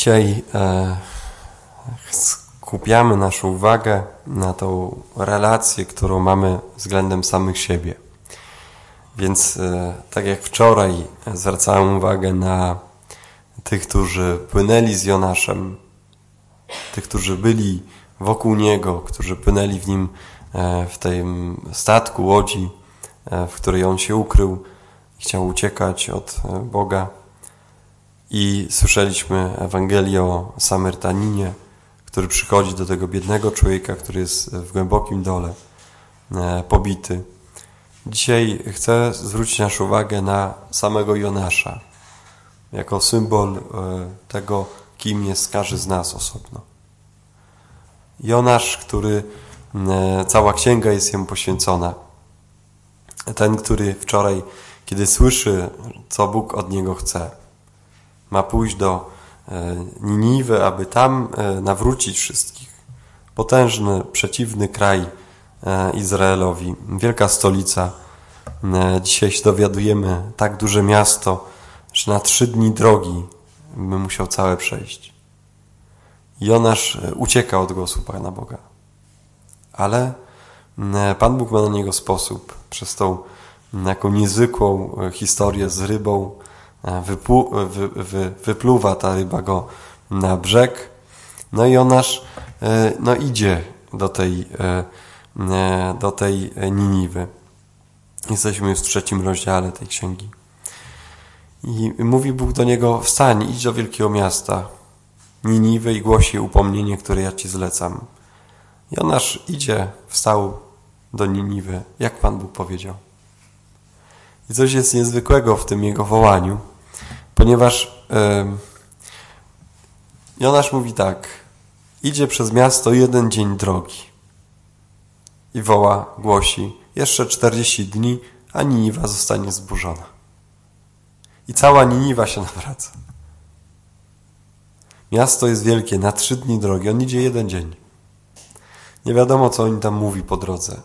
Dzisiaj e, skupiamy naszą uwagę na tą relację, którą mamy względem samych siebie. Więc e, tak jak wczoraj zwracałem uwagę na tych, którzy płynęli z Jonaszem, tych, którzy byli wokół niego, którzy płynęli w nim e, w tym statku, łodzi, w której on się ukrył, chciał uciekać od Boga. I słyszeliśmy Ewangelię o Samertaninie, który przychodzi do tego biednego człowieka, który jest w głębokim dole, pobity. Dzisiaj chcę zwrócić naszą uwagę na samego Jonasza, jako symbol tego, kim jest każdy z nas osobno. Jonasz, który e, cała księga jest jemu poświęcona. Ten, który wczoraj, kiedy słyszy, co Bóg od niego chce, ma pójść do e, Niniwy, aby tam e, nawrócić wszystkich. Potężny, przeciwny kraj Izraelowi, wielka stolica. Dzisiaj się dowiadujemy, tak duże miasto, że na trzy dni drogi by musiał całe przejść. Jonasz e, ucieka od głosu Pana Boga. Ale e, Pan Bóg ma na niego sposób. Przez tą jaką niezwykłą e, historię z rybą wyplu, wy, wy, wypluwa ta ryba go na brzeg. No i Jonasz no idzie do tej, do tej Niniwy. Jesteśmy już w trzecim rozdziale tej księgi. I mówi Bóg do niego, wstań, idź do wielkiego miasta, Niniwy i głosi upomnienie, które ja Ci zlecam. Jonasz idzie, wstał do Niniwy, jak Pan Bóg powiedział. I coś jest niezwykłego w tym jego wołaniu, ponieważ Jonasz mówi tak, idzie przez miasto jeden dzień drogi i woła, głosi, jeszcze czterdzieści dni, a Niniwa zostanie zburzona. I cała Niniwa się nawraca. Miasto jest wielkie, na trzy dni drogi. On idzie jeden dzień. Nie wiadomo, co on tam mówi po drodze.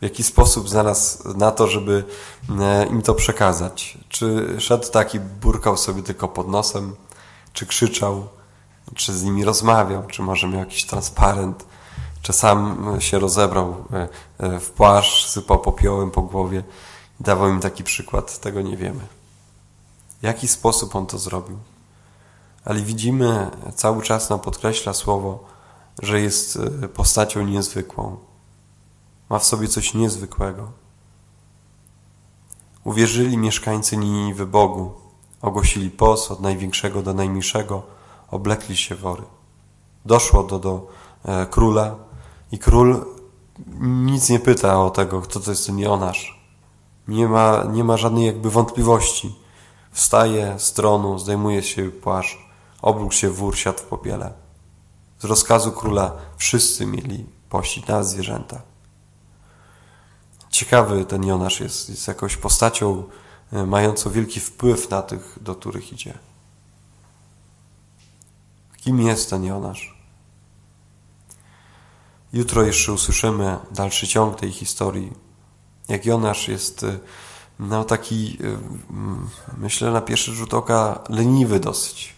W jaki sposób znalazł na to, żeby e, im to przekazać. Czy szedł taki, burkał sobie tylko pod nosem, czy krzyczał, czy z nimi rozmawiał, czy może miał jakiś transparent, czy sam się rozebrał e, e, w płaszcz, sypał popiołem po głowie i dawał im taki przykład. Tego nie wiemy. W jaki sposób on to zrobił? ale widzimy, cały czas nam podkreśla słowo, że jest e, postacią niezwykłą. Ma w sobie coś niezwykłego. Uwierzyli mieszkańcy Niniwy Bogu, ogłosili pos od największego do najmniejszego, oblekli się wory. Doszło do, do e, króla i król nic nie pyta o tego, kto to jest ten Jonasz. Nie ma, nie ma żadnej jakby wątpliwości. Wstaje z tronu, zdejmuje się płaszcz, Obróg się wór, siadł w popiele. Z rozkazu króla wszyscy mieli pościć na zwierzęta. Ciekawy ten Jonasz jest, jest jakąś postacią e, mającą wielki wpływ na tych, do których idzie. Kim jest ten Jonasz? Jutro jeszcze usłyszymy dalszy ciąg tej historii. Jak Jonasz jest e, no, taki, e, myślę, na pierwszy rzut oka leniwy dosyć.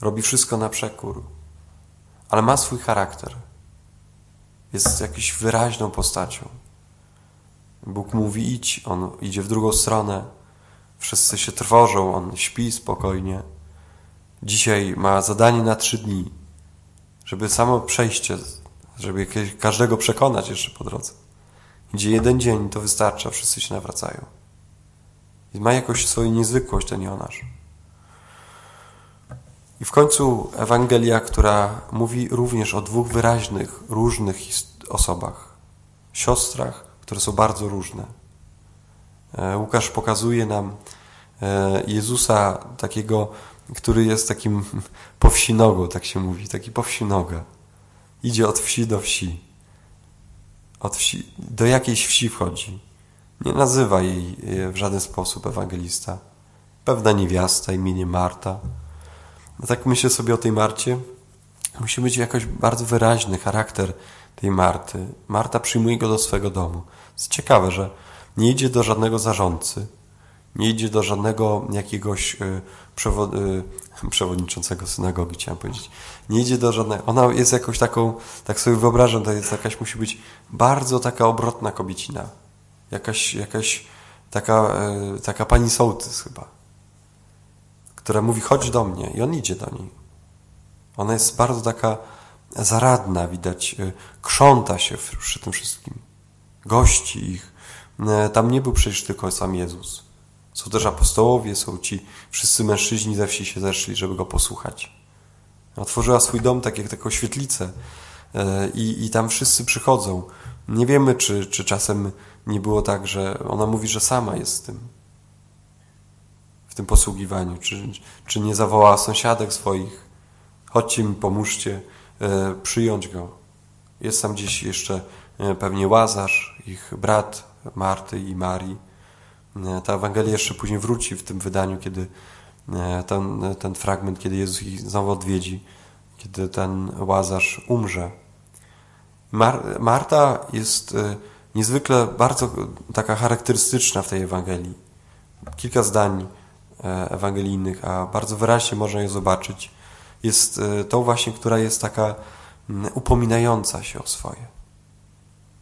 Robi wszystko na przekór, ale ma swój charakter. Jest jakąś wyraźną postacią. Bóg mówi idź, on idzie w drugą stronę. Wszyscy się trwożą, on śpi spokojnie. Dzisiaj ma zadanie na trzy dni, żeby samo przejście, żeby każdego przekonać jeszcze po drodze. Idzie jeden dzień, to wystarcza, wszyscy się nawracają. I ma jakąś swoją niezwykłość ten Jonasz. I w końcu Ewangelia, która mówi również o dwóch wyraźnych, różnych osobach, siostrach, które są bardzo różne. E, Łukasz pokazuje nam e, Jezusa takiego, który jest takim powsinogą, tak się mówi, taki powsinoga. Idzie od wsi do wsi. Od wsi, do jakiejś wsi wchodzi. Nie nazywa jej w żaden sposób ewangelista. Pewna niewiasta imieniem Marta no tak myślę sobie o tej Marcie. Musi być jakoś bardzo wyraźny charakter tej Marty. Marta przyjmuje go do swego domu. Jest ciekawe, że nie idzie do żadnego zarządcy, nie idzie do żadnego jakiegoś y, przewod, przewodniczącego synagogi, chciałem powiedzieć. Nie idzie do żadnej. Ona jest jakąś taką, tak sobie wyobrażam, to jest jakaś, musi być bardzo taka obrotna kobiecina. Jakaś, jakaś taka, taka pani sołtys chyba, która mówi: chodź do mnie, i on idzie do niej. Ona jest bardzo taka zaradna, widać, krząta się przy tym wszystkim. Gości ich. Tam nie był przecież tylko sam Jezus. Są też apostołowie, są ci wszyscy mężczyźni ze wsi się zeszli, żeby go posłuchać. Otworzyła swój dom tak jak taką świetlicę e, i, i tam wszyscy przychodzą. Nie wiemy, czy, czy czasem nie było tak, że ona mówi, że sama jest z tym, w tym posługiwaniu, czy, czy nie zawołała sąsiadek swoich, chodźcie mi, pomóżcie, e, przyjąć go. Jest tam gdzieś jeszcze e, pewnie Łazarz, ich brat Marty i Marii. Ta Ewangelia jeszcze później wróci w tym wydaniu, kiedy E, ten, ten fragment, kiedy Jezus ich znowu odwiedzi, kiedy ten łazarz umrze. Mar Marta jest e, niezwykle bardzo taka charakterystyczna w tej Ewangelii. Kilka zdań e, ewangelijnych, a bardzo wyraźnie można je zobaczyć. Jest tą właśnie, która jest taka upominająca się o swoje.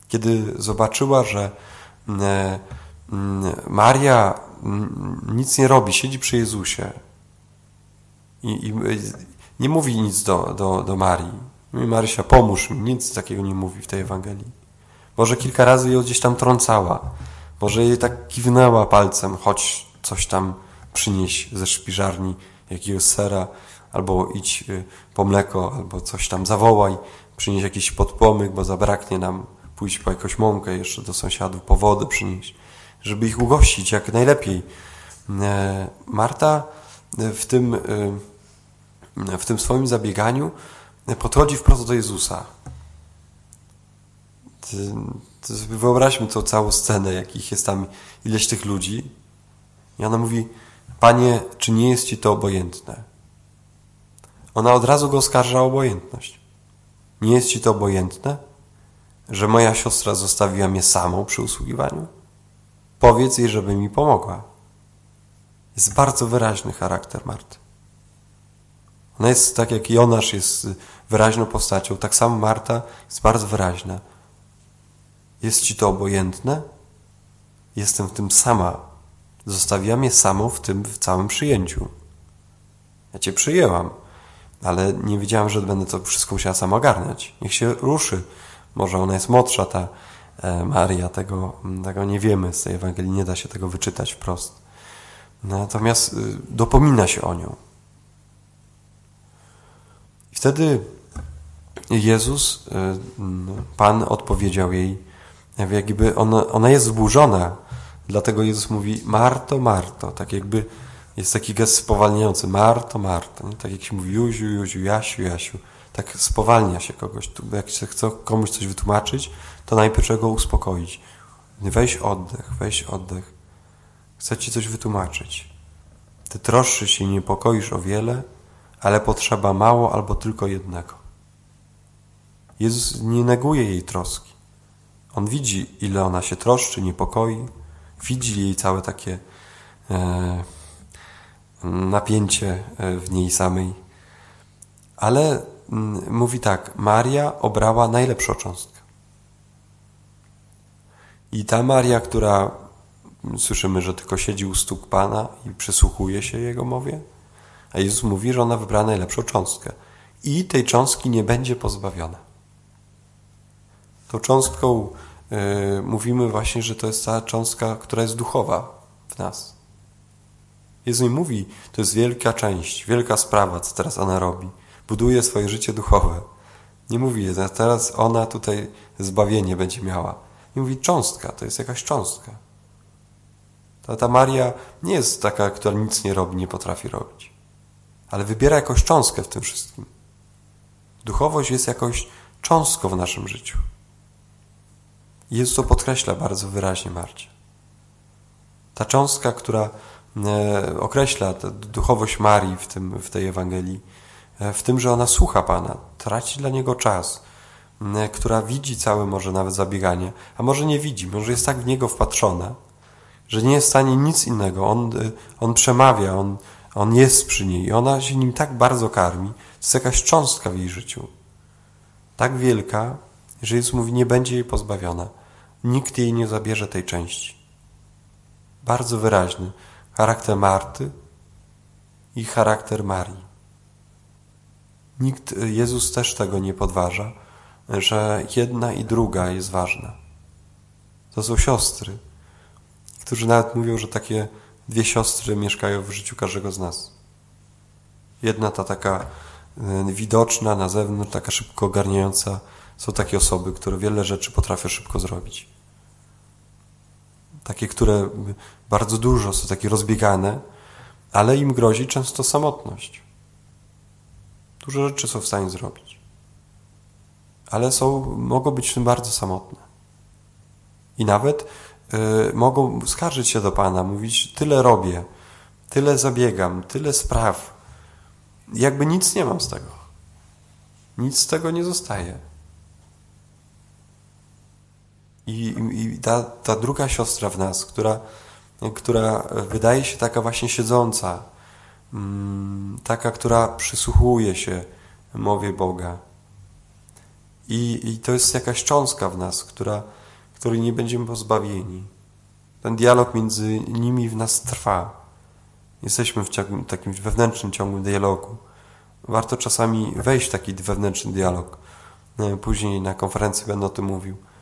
Kiedy zobaczyła, że Maria nic nie robi, siedzi przy Jezusie i, i nie mówi nic do, do, do Marii. Mówi Marysia, pomóż mi. Nic takiego nie mówi w tej Ewangelii. Może kilka razy ją gdzieś tam trącała. Może jej tak kiwnęła palcem, choć coś tam przynieś ze szpiżarni, jakiegoś sera, albo idź y, po mleko, albo coś tam zawołaj, przynieś jakiś podpomyk, bo zabraknie nam, pójść po jakąś mąkę jeszcze do sąsiadów, po wodę przynieść żeby ich ugościć jak najlepiej. E, Marta w tym, e, w tym swoim zabieganiu podchodzi wprost do Jezusa. Wyobraźmy tą całą scenę, jakich jest tam ileś tych ludzi. I ona mówi, Panie, czy nie jest Ci to obojętne? Ona od razu go oskarża o obojętność. Nie jest Ci to obojętne, że moja siostra zostawiła mnie samą przy usługiwaniu? Powiedz jej, żeby mi pomogła. Jest bardzo wyraźny charakter Marty. Ona jest tak jak Jonasz jest wyraźną postacią, tak samo Marta jest bardzo wyraźna. Jest ci to obojętne? Jestem w tym sama. Zostawiłam je samą w tym w całym przyjęciu. Ja cię przyjęłam, ale nie wiedziałam, że będę to wszystko musiała sama ogarniać. Niech się ruszy. Może ona jest młodsza, ta E, Maria, tego, tego nie wiemy z tej Ewangelii, nie da się tego wyczytać wprost. Natomiast y, dopomina się o nią. I wtedy Jezus, y, Pan odpowiedział jej, jakby ona, ona jest zburzona, dlatego Jezus mówi Marto, Marto, tak jakby jest taki gest spowalniający, Marto, Marto, nie? tak jak się mówi Juziu, Juziu, Jasiu, Jasiu, tak spowalnia się kogoś. Jak się chce komuś coś wytłumaczyć, to najpierw trzeba go uspokoić. Weź oddech, weź oddech. Chcę ci coś wytłumaczyć. Ty troszczy się i niepokoisz o wiele, ale potrzeba mało albo tylko jednego. Jezus nie neguje jej troski. On widzi, ile ona się troszczy, niepokoi, widzi jej całe takie e, napięcie e, w niej samej. Ale mm, mówi tak: Maria obrała najlepszą cząstkę. I ta Maria, która słyszymy, że tylko siedzi u stóp Pana i przysłuchuje się Jego mowie, a Jezus mówi, że ona wybrała najlepszą cząstkę. I tej cząstki nie będzie pozbawiona. Tą cząstką yy, mówimy właśnie, że to jest ta cząstka, która jest duchowa w nas. Jezus mi mówi, to jest wielka część, wielka sprawa, co teraz ona robi. Buduje swoje życie duchowe. Nie mówi, że teraz ona tutaj zbawienie będzie miała i mówi cząstka, to jest jakaś cząstka. Ta, ta Maria nie jest taka, która nic nie robi, nie potrafi robić. Ale wybiera jakąś cząstkę w tym wszystkim. Duchowość jest jakąś cząstką w naszym życiu. Jezus to podkreśla bardzo wyraźnie Marcie. Ta cząstka, która określa duchowość Marii w, tym, w tej Ewangelii, e, w tym, że ona słucha Pana, traci dla Niego czas, która widzi całe może nawet zabieganie, a może nie widzi, może jest tak w niego wpatrzona, że nie jest w stanie nic innego. On, on przemawia, on, On jest przy niej i ona się nim tak bardzo karmi. To jest jakaś cząstka w jej życiu. Tak wielka, że Jezus mówi, nie będzie jej pozbawiona. Nikt jej nie zabierze tej części. Bardzo wyraźny charakter Marty i charakter Marii. Nikt, Jezus też tego nie podważa, że jedna i druga jest ważna. To są siostry, którzy nawet mówią, że takie dwie siostry mieszkają w życiu każdego z nas. Jedna ta taka e, widoczna na zewnątrz, taka szybko ogarniająca, są takie osoby, które wiele rzeczy potrafią szybko zrobić. Takie, które bardzo dużo są takie rozbiegane, ale im grozi często samotność. Dużo rzeczy są w stanie zrobić. Ale są, mogą być tym bardzo samotne. I nawet y, mogą skarżyć się do Pana, mówić: Tyle robię, tyle zabiegam, tyle spraw. Jakby nic nie mam z tego. Nic z tego nie zostaje. I, i ta, ta druga siostra w nas, która, która wydaje się taka właśnie siedząca, mm, taka, która przysłuchuje się mowie Boga. I, I to jest jakaś cząstka w nas, która, której nie będziemy pozbawieni. Ten dialog między nimi w nas trwa. Jesteśmy w ciągu, takim wewnętrznym ciągu dialogu. Warto czasami wejść w taki wewnętrzny dialog. Później na konferencji będę o tym mówił E,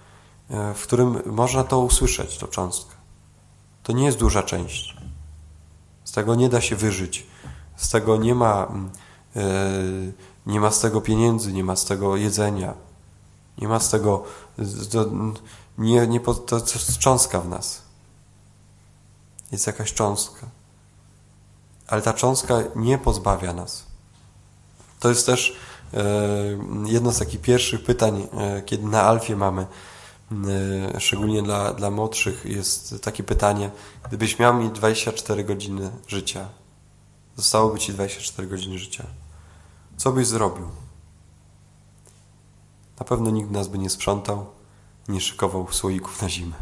w którym można to usłyszeć, to cząstkę. To nie jest duża część. Z tego nie da się wyżyć. Z tego nie ma, mm, e, nie ma z tego pieniędzy, nie ma z tego jedzenia. Nie ma z tego, to, nie, nie, to jest cząstka w nas. Jest jakaś cząstka. Ale ta cząstka nie pozbawia nas. To jest też e, jedno z takich pierwszych pytań, kiedy na Alfie mamy E, szczególnie dla, dla młodszych, jest takie pytanie: gdybyś miał mieć 24 godziny życia, zostałoby ci 24 godziny życia, co byś zrobił? Na pewno nikt nas by nie sprzątał, nie szykował słoików na zimę,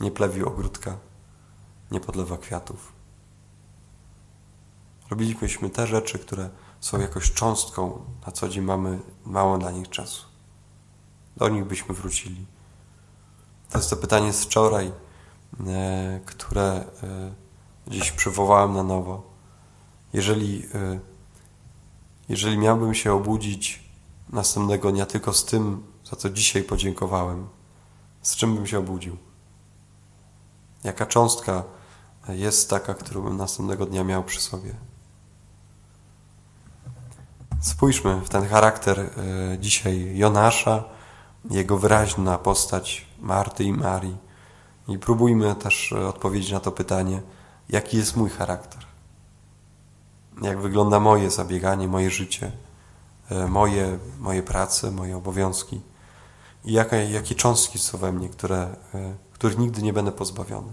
nie plewił ogródka, nie podlewa kwiatów. Robilibyśmy te rzeczy, które są jakoś cząstką, na co dzień mamy mało dla nich czasu do nich byśmy wrócili. To jest to pytanie z wczoraj, e, które e, dziś przywołałem na nowo. Jeżeli, e, jeżeli miałbym się obudzić następnego dnia tylko z tym, za co dzisiaj podziękowałem, z czym bym się obudził? Jaka cząstka jest taka, którą bym następnego dnia miał przy sobie? Spójrzmy w ten charakter dzisiaj Jonasza, jego wyraźna postać Marty i Marii. I próbujmy też odpowiedzieć na to pytanie, jaki jest mój charakter. Jak wygląda moje zabieganie, moje życie, e, moje, moje prace, moje obowiązki i jakie, jakie cząstki są we mnie, które, e, których nigdy nie będę pozbawiony.